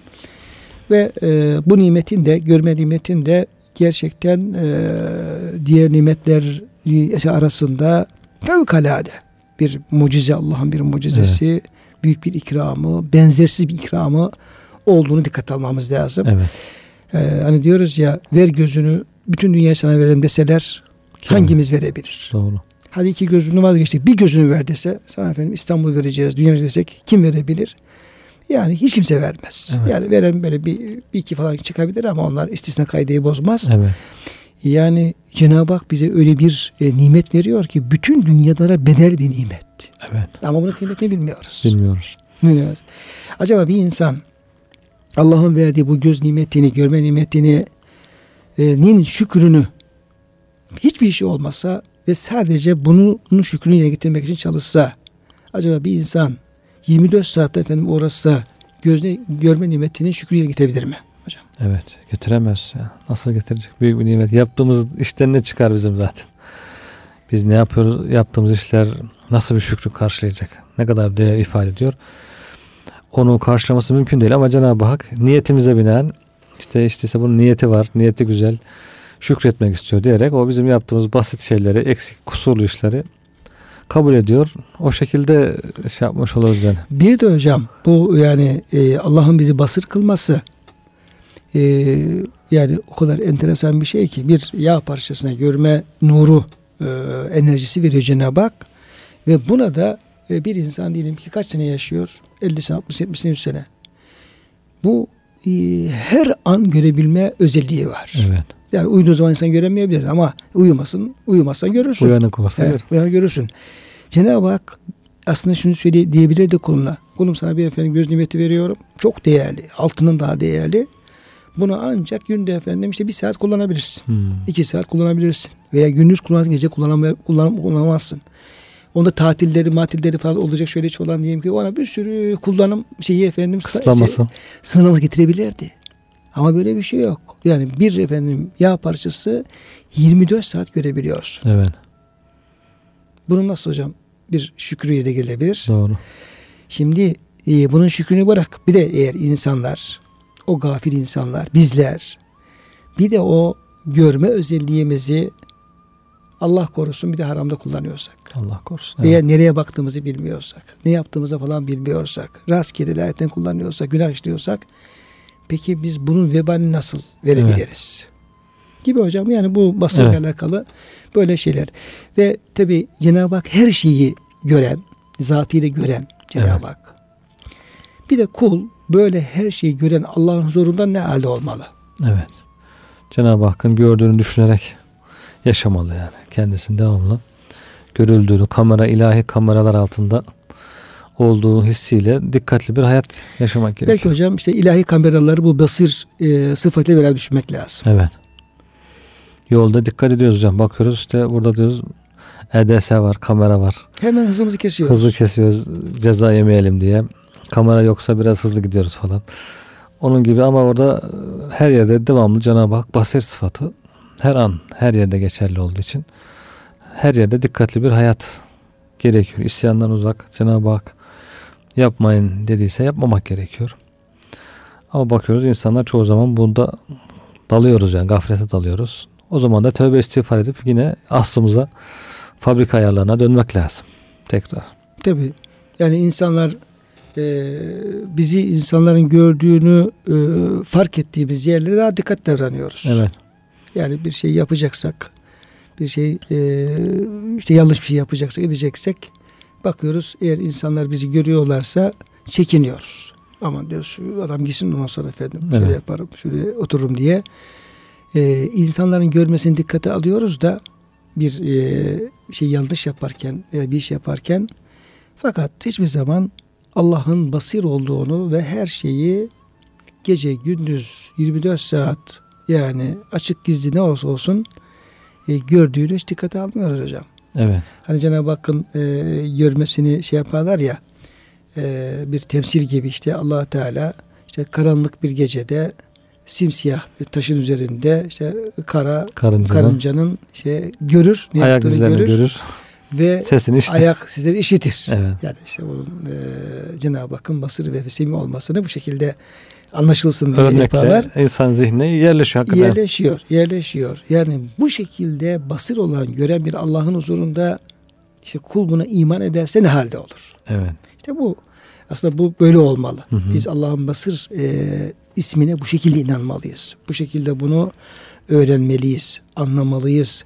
Speaker 1: Ve e, bu nimetin de görme nimetin de gerçekten e, diğer nimetler arasında fevkalade bir mucize Allah'ın bir mucizesi, büyük bir ikramı, benzersiz bir ikramı olduğunu dikkat almamız lazım.
Speaker 2: evet
Speaker 1: Ee, hani diyoruz ya ver gözünü bütün dünyayı sana verelim deseler
Speaker 2: Kim?
Speaker 1: hangimiz verebilir?
Speaker 2: doğru
Speaker 1: Hadi iki gözünü vazgeçtik bir gözünü ver dese sana efendim İstanbul vereceğiz dünya desek kim verebilir? Yani hiç kimse vermez.
Speaker 2: Evet.
Speaker 1: Yani veren böyle bir, bir iki falan çıkabilir ama onlar istisna kaideyi bozmaz.
Speaker 2: evet
Speaker 1: Yani Cenab-ı Hak bize öyle bir e, nimet veriyor ki bütün dünyalara bedel bir nimet.
Speaker 2: evet
Speaker 1: Ama bunun kıymetini bilmiyoruz.
Speaker 2: bilmiyoruz
Speaker 1: Bilmiyoruz. Acaba bir insan Allah'ın verdiği bu göz nimetini, görme nimetini nin şükrünü hiçbir işi olmasa ve sadece bunun şükrünü yerine getirmek için çalışsa acaba bir insan 24 saatte efendim uğraşsa gözle görme nimetinin şükrü yerine getirebilir mi hocam?
Speaker 2: Evet getiremez ya. Nasıl getirecek? Büyük bir nimet. Yaptığımız işten ne çıkar bizim zaten? Biz ne yapıyoruz? Yaptığımız işler nasıl bir şükrü karşılayacak? Ne kadar değer ifade ediyor? Onu karşılaması mümkün değil ama Cenab-ı Hak niyetimize binen işte işte bunun niyeti var, niyeti güzel şükretmek istiyor diyerek o bizim yaptığımız basit şeyleri, eksik, kusurlu işleri kabul ediyor. O şekilde şey yapmış oluruz yani.
Speaker 1: Bir de hocam bu yani e, Allah'ın bizi basır kılması e, yani o kadar enteresan bir şey ki bir yağ parçasına görme nuru e, enerjisi veriyor Cenab-ı Hak ve buna da e, bir insan diyelim ki kaç sene yaşıyor? 50 sene, 60, 70 sene, 100 sene. Bu e, her an görebilme özelliği var.
Speaker 2: Evet.
Speaker 1: Yani uyuduğu zaman insan göremeyebilir ama uyumasın, uyumazsan görürsün.
Speaker 2: Uyanık olursa
Speaker 1: evet, uyanık görürsün. Cenab-ı Hak aslında şunu söyle diyebilirdi kuluna. Kulum sana bir efendim göz nimeti veriyorum. Çok değerli. Altının daha değerli. Bunu ancak günde efendim işte bir saat kullanabilirsin. Hmm. iki saat kullanabilirsin. Veya gündüz kullanırsın gece kullanam kullan kullanamazsın. Onda tatilleri matilleri falan olacak şöyle hiç olan diyeyim ki ona bir sürü kullanım şeyi efendim
Speaker 2: kısıtlaması. Şey,
Speaker 1: sınırlaması getirebilirdi. Ama böyle bir şey yok. Yani bir efendim yağ parçası 24 saat görebiliyorsun.
Speaker 2: Evet.
Speaker 1: Bunun nasıl hocam bir şükrü ile gelebilir?
Speaker 2: Doğru.
Speaker 1: Şimdi e, bunun şükrünü bırak. Bir de eğer insanlar, o gafil insanlar, bizler bir de o görme özelliğimizi Allah korusun bir de haramda kullanıyorsak.
Speaker 2: Allah korusun.
Speaker 1: Veya nereye baktığımızı bilmiyorsak, ne yaptığımızı falan bilmiyorsak, rastgele layetten kullanıyorsak, günah işliyorsak peki biz bunun vebalini nasıl verebiliriz? Evet. Gibi hocam yani bu basınla evet. alakalı böyle şeyler. Ve tabi Cenab-ı Hak her şeyi gören, zatıyla gören Cenab-ı evet. Hak. Bir de kul böyle her şeyi gören Allah'ın huzurunda ne halde olmalı?
Speaker 2: Evet. Cenab-ı Hakk'ın gördüğünü düşünerek yaşamalı yani. Kendisini devamlı görüldüğünü, kamera ilahi kameralar altında olduğu hissiyle dikkatli bir hayat yaşamak gerekiyor.
Speaker 1: Belki hocam işte ilahi kameraları bu basir e, sıfatıyla beraber düşünmek lazım.
Speaker 2: Evet. Yolda dikkat ediyoruz hocam. Bakıyoruz işte burada diyoruz EDS var, kamera var.
Speaker 1: Hemen hızımızı kesiyoruz.
Speaker 2: Hızı kesiyoruz. Ceza yemeyelim diye. Kamera yoksa biraz hızlı gidiyoruz falan. Onun gibi ama orada her yerde devamlı Cenab-ı Hak basir sıfatı her an her yerde geçerli olduğu için her yerde dikkatli bir hayat gerekiyor. İsyandan uzak Cenab-ı Hak yapmayın dediyse yapmamak gerekiyor. Ama bakıyoruz insanlar çoğu zaman bunda dalıyoruz yani gaflete dalıyoruz. O zaman da tövbe istiğfar edip yine aslımıza fabrika ayarlarına dönmek lazım. Tekrar.
Speaker 1: Tabi yani insanlar e, bizi insanların gördüğünü e, fark ettiğimiz yerlere daha dikkat davranıyoruz.
Speaker 2: Evet.
Speaker 1: Yani bir şey yapacaksak bir şey e, işte yanlış bir şey yapacaksak edeceksek bakıyoruz eğer insanlar bizi görüyorlarsa çekiniyoruz. Aman diyoruz şu adam gitsin ondan sonra efendim şöyle evet. yaparım şöyle otururum diye. Ee, insanların görmesini dikkate alıyoruz da bir e, şey yanlış yaparken veya bir iş yaparken fakat hiçbir zaman Allah'ın basir olduğunu ve her şeyi gece gündüz 24 saat yani açık gizli ne olursa olsun e, gördüğünü hiç dikkate almıyoruz hocam.
Speaker 2: Evet.
Speaker 1: Hani Cenab-ı Hakk'ın e, görmesini şey yaparlar ya e, bir temsil gibi işte allah Teala işte karanlık bir gecede simsiyah bir taşın üzerinde işte kara karıncanın, karıncanın işte görür
Speaker 2: ayak izlerini görür, görür
Speaker 1: ve
Speaker 2: sesini işitir.
Speaker 1: ayak sizleri işitir.
Speaker 2: Evet.
Speaker 1: Yani işte onun e, Cenab-ı Hakk'ın basırı ve fesimi olmasını bu şekilde anlaşılsın diye
Speaker 2: Örnekle
Speaker 1: yaparlar.
Speaker 2: insan zihnine yerleşiyor hakikaten.
Speaker 1: Yerleşiyor, yerleşiyor. Yani bu şekilde basır olan, gören bir Allah'ın huzurunda işte kul buna iman ederse ne halde olur?
Speaker 2: Evet.
Speaker 1: İşte bu aslında bu böyle olmalı. Hı hı. Biz Allah'ın basır e, ismine bu şekilde inanmalıyız. Bu şekilde bunu öğrenmeliyiz, anlamalıyız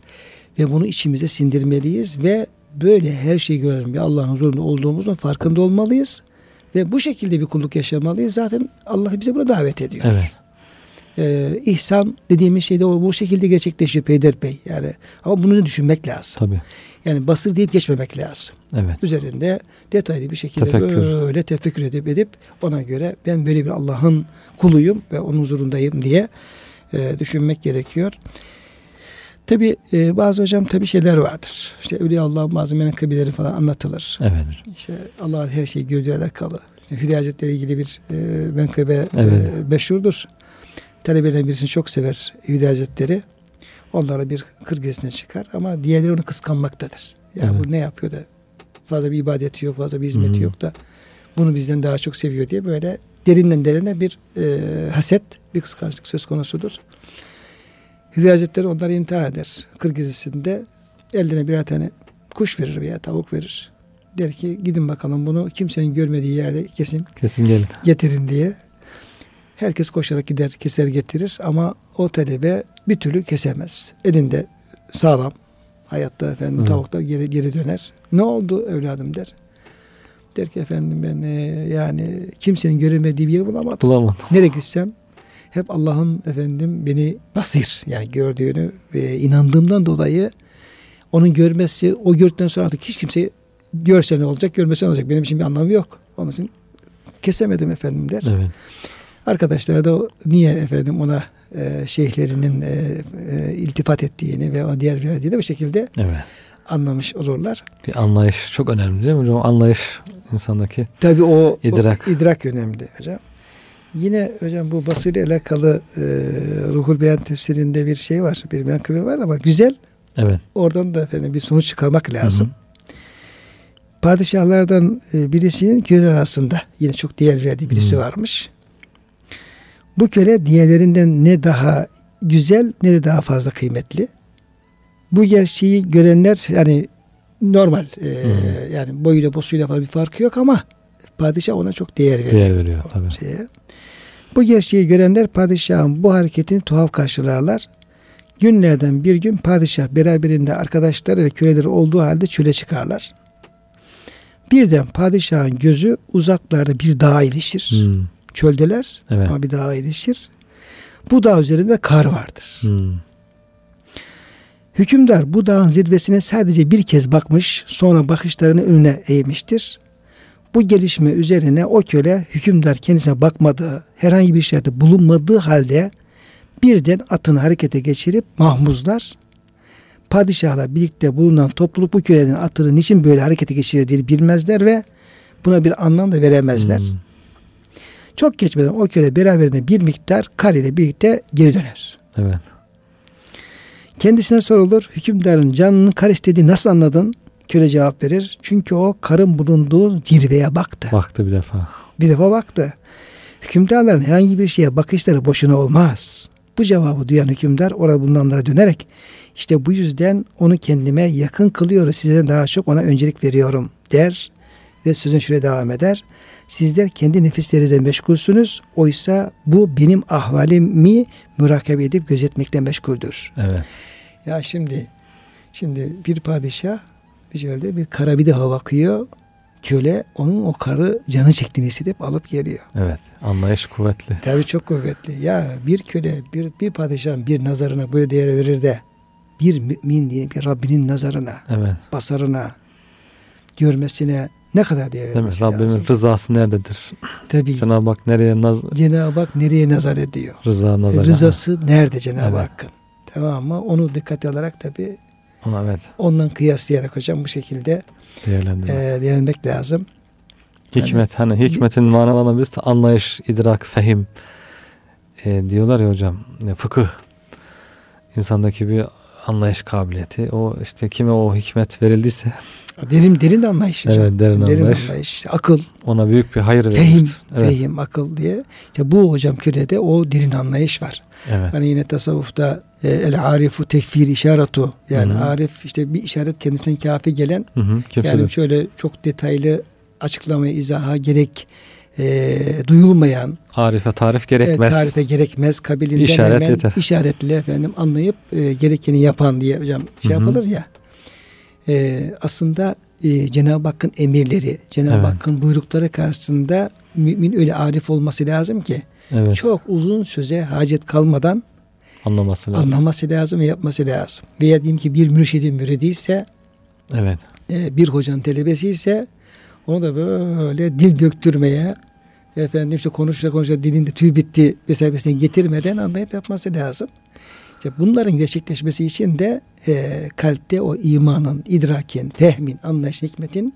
Speaker 1: ve bunu içimize sindirmeliyiz ve böyle her şeyi gören bir Allah'ın huzurunda olduğumuzun farkında olmalıyız ve bu şekilde bir kulluk yaşamalıyız. Zaten Allah bize buna davet ediyor.
Speaker 2: Evet.
Speaker 1: Ee, ihsan dediğimiz şey de o bu şekilde gerçekleşiyor peyderpey. Yani ama bunu düşünmek lazım.
Speaker 2: Tabii.
Speaker 1: Yani basır deyip geçmemek lazım.
Speaker 2: Evet.
Speaker 1: Üzerinde detaylı bir şekilde
Speaker 2: tefekkür.
Speaker 1: böyle tefekkür edip edip ona göre ben böyle bir Allah'ın kuluyum ve onun huzurundayım diye e, düşünmek gerekiyor. Tabi e, bazı hocam tabi şeyler vardır. İşte Evliya Allah'ın bazı menkıbeleri falan anlatılır.
Speaker 2: Evet.
Speaker 1: İşte Allah'ın her şeyi gördüğü alakalı. İşte Hülya Hazretleri ilgili bir e, menkıbe
Speaker 2: Evet.
Speaker 1: e, meşhurdur. Talebelerin birisini çok sever Hülya Hazretleri. Onlara bir kır gezisine çıkar ama diğerleri onu kıskanmaktadır. Ya
Speaker 2: Evet.
Speaker 1: bu ne yapıyor da fazla bir ibadeti yok, fazla bir hizmeti
Speaker 2: Hı hı.
Speaker 1: yok da bunu bizden daha çok seviyor diye böyle derinden derine bir e, haset, bir kıskançlık söz konusudur. Hülya Hazretleri onları imtihan eder. Kır gezisinde eline birer tane kuş verir veya tavuk verir. Der ki gidin bakalım bunu kimsenin görmediği yerde kesin
Speaker 2: Kesin gelin.
Speaker 1: getirin diye. Herkes koşarak gider keser getirir ama o talebe bir türlü kesemez. Elinde sağlam. Hayatta efendim
Speaker 2: Evet.
Speaker 1: tavuk da geri, geri döner. Ne oldu evladım der. Der ki efendim ben e, yani kimsenin göremediği bir yer bulamadım.
Speaker 2: Bulamadım.
Speaker 1: Nereye gitsem hep Allah'ın efendim beni basir yani gördüğünü ve inandığımdan dolayı onun görmesi o gördükten sonra artık hiç kimse görse ne olacak görmese ne olacak benim için bir anlamı yok. Onun için kesemedim efendim der.
Speaker 2: Evet.
Speaker 1: Arkadaşlar da niye efendim ona e, şeyhlerinin e, e, iltifat ettiğini ve ona diğer verdiğini bu şekilde
Speaker 2: Evet.
Speaker 1: anlamış olurlar.
Speaker 2: Bir anlayış çok önemli değil mi hocam? Anlayış insandaki.
Speaker 1: Tabii o
Speaker 2: İdrak.
Speaker 1: o idrak önemli hocam. Yine hocam bu basıyla alakalı e, Ruhul Beyan tefsirinde bir şey var. Bir menkıbe var ama güzel.
Speaker 2: Evet.
Speaker 1: Oradan da efendim bir sonuç çıkarmak lazım.
Speaker 2: Hı hı.
Speaker 1: Padişahlardan e, birisinin köle arasında yine çok değer verdiği birisi
Speaker 2: Hı.
Speaker 1: varmış. Bu köle diğerlerinden ne daha güzel ne de daha fazla kıymetli. Bu gerçeği görenler yani normal e, yani boyuyla bosuyla falan bir farkı yok ama padişah ona çok değer veriyor.
Speaker 2: Değer veriyor tabii.
Speaker 1: şeye. Bu gerçeği görenler padişahın bu hareketini tuhaf karşılarlar. Günlerden bir gün padişah beraberinde arkadaşları ve köleleri olduğu halde çöle çıkarlar. Birden padişahın gözü uzaklarda bir dağa ilişir.
Speaker 2: Hmm.
Speaker 1: Çöldeler
Speaker 2: Evet.
Speaker 1: ama bir dağa ilişir. Bu dağ üzerinde kar vardır.
Speaker 2: Hmm.
Speaker 1: Hükümdar bu dağın zirvesine sadece bir kez bakmış, sonra bakışlarını önüne eğmiştir. Bu gelişme üzerine o köle hükümdar kendisine bakmadığı, herhangi bir şeyde bulunmadığı halde birden atını harekete geçirip mahmuzlar. Padişahla birlikte bulunan topluluk bu kölenin atını niçin böyle harekete geçirdiğini bilmezler ve buna bir anlam da veremezler.
Speaker 2: Hmm.
Speaker 1: Çok geçmeden o köle beraberinde bir miktar kar ile birlikte geri döner.
Speaker 2: Evet.
Speaker 1: Kendisine sorulur. Hükümdarın canının kar istediği nasıl anladın? Köle cevap verir. Çünkü o karın bulunduğu zirveye baktı.
Speaker 2: Baktı bir defa.
Speaker 1: Bir defa baktı. Hükümdarların herhangi bir şeye bakışları boşuna olmaz. Bu cevabı duyan hükümdar orada bulunanlara dönerek işte bu yüzden onu kendime yakın kılıyoruz. Sizden daha çok ona öncelik veriyorum der ve sözün şöyle devam eder. Sizler kendi nefislerinizle meşgulsünüz. Oysa bu benim ahvalimi mürakabe edip gözetmekle meşguldür.
Speaker 2: Evet.
Speaker 1: Ya şimdi şimdi bir padişah bir bir kara bir daha bakıyor. Köle onun o karı canı çektiğini hissedip alıp geliyor.
Speaker 2: Evet. Anlayış kuvvetli.
Speaker 1: Tabii çok kuvvetli. Ya bir köle bir, bir padişahın bir nazarına böyle değer verir de bir mümin diye bir Rabbinin nazarına,
Speaker 2: Evet.
Speaker 1: basarına, görmesine ne kadar değer
Speaker 2: Değil mi?
Speaker 1: vermesi
Speaker 2: Rabbimin
Speaker 1: lazım.
Speaker 2: rızası nerededir?
Speaker 1: Tabii
Speaker 2: Cenab-ı Hak nereye naz
Speaker 1: Cenab-ı Hak nereye nazar ediyor?
Speaker 2: rıza nazar.
Speaker 1: Rızası nerede Cenab-ı
Speaker 2: Evet.
Speaker 1: Hakk'ın? Tamam mı? Onu dikkate alarak tabii
Speaker 2: Ona evet.
Speaker 1: ondan kıyaslayarak hocam bu şekilde e, değerlenmek lazım.
Speaker 2: Hikmet hani hikmetin manalarına biz anlayış, idrak, fehim e, diyorlar ya hocam. E, fıkıh insandaki bir anlayış kabiliyeti. O işte kime o hikmet verildiyse
Speaker 1: Derin derin de anlayış hocam.
Speaker 2: Evet, derin anlayış.
Speaker 1: işte akıl,
Speaker 2: ona büyük bir hayır
Speaker 1: fehim,
Speaker 2: verilmiştir. Evet.
Speaker 1: fehim, akıl diye. İşte bu hocam kürede o derin anlayış var.
Speaker 2: Evet.
Speaker 1: Hani yine tasavvufta e, el arifu tekfir işaretu yani
Speaker 2: Hı hı.
Speaker 1: arif işte bir işaret kendisinden kafi gelen
Speaker 2: Hı hı. Kimse
Speaker 1: yani şöyle çok detaylı açıklamaya izaha gerek e, duyulmayan
Speaker 2: Arife tarif
Speaker 1: e,
Speaker 2: gerekmez.
Speaker 1: tarife gerekmez kabilinden
Speaker 2: İşaret
Speaker 1: hemen
Speaker 2: yeter.
Speaker 1: işaretle efendim anlayıp e, gerekeni yapan diye hocam şey
Speaker 2: Hı hı.
Speaker 1: yapılır ya e, aslında e, Cenab-ı Hakk'ın emirleri Cenab-ı
Speaker 2: Evet.
Speaker 1: Hakk'ın buyrukları karşısında mümin öyle arif olması lazım ki
Speaker 2: Evet.
Speaker 1: çok uzun söze hacet kalmadan
Speaker 2: Anlaması lazım.
Speaker 1: anlaması lazım ve yapması lazım. Veya diyeyim ki bir mürşidin müridi ise
Speaker 2: Evet.
Speaker 1: e, bir hocanın talebesi ise onu da böyle dil döktürmeye efendim işte konuşa konuşa dilinde tüy bitti mesabesine getirmeden anlayıp yapması lazım. İşte bunların gerçekleşmesi için de e, kalpte o imanın, idrakin, fehmin, anlayışın, hikmetin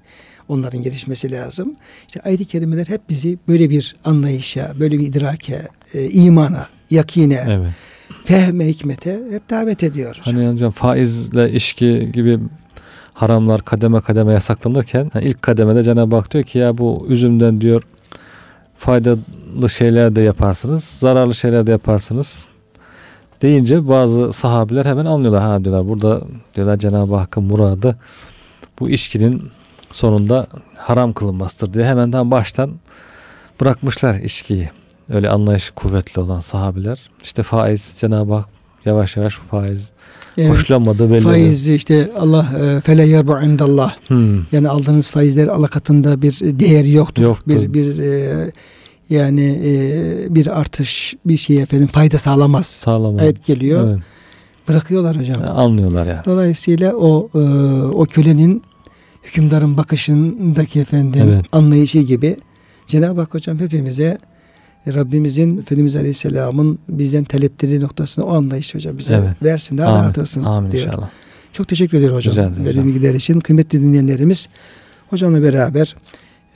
Speaker 1: onların gelişmesi lazım. İşte ayet-i kerimeler hep bizi böyle bir anlayışa, böyle bir idrake, e, imana, yakine, evet. fehme, hikmete hep davet ediyor.
Speaker 2: Hani hocam faizle işki gibi haramlar kademe kademe yasaklanırken yani ilk kademede Cenab-ı Hak diyor ki ya bu üzümden diyor faydalı şeyler de yaparsınız, zararlı şeyler de yaparsınız deyince bazı sahabiler hemen anlıyorlar. Ha diyorlar burada diyorlar Cenab-ı Hakk'ın muradı bu içkinin sonunda haram kılınmasıdır diye hemen daha baştan bırakmışlar içkiyi. Öyle anlayışı kuvvetli olan sahabiler. İşte faiz Cenab-ı Hak yavaş yavaş faiz evet. hoşlanmadı belli.
Speaker 1: Faiz işte Allah e, fele yerbu indallah. Hmm. Yani aldığınız faizler Allah katında bir değeri yoktur. yoktur. Bir bir e, yani e, bir artış bir şey efendim fayda sağlamaz. Sağlamaz. Evet geliyor. Evet. Bırakıyorlar hocam.
Speaker 2: Anlıyorlar yani.
Speaker 1: Dolayısıyla o e, o kölenin hükümdarın bakışındaki efendim evet. anlayışı gibi Cenab-ı Hak hocam hepimize Rabbimizin Efendimiz Aleyhisselam'ın bizden talepleri noktasında o anlayış hocam bize evet. versin daha Amin. da artırsın Amin diyor. inşallah. Çok teşekkür ederim hocam. Verdiğim bilgiler için. Kıymetli dinleyenlerimiz hocamla beraber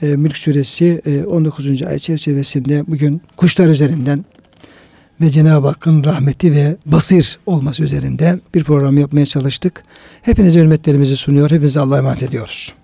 Speaker 1: e, Mülk Suresi e, 19. ay çerçevesinde bugün kuşlar üzerinden ve Cenab-ı Hakk'ın rahmeti ve basir olması üzerinde bir program yapmaya çalıştık. Hepinize hürmetlerimizi sunuyor. Hepinize Allah'a emanet ediyoruz.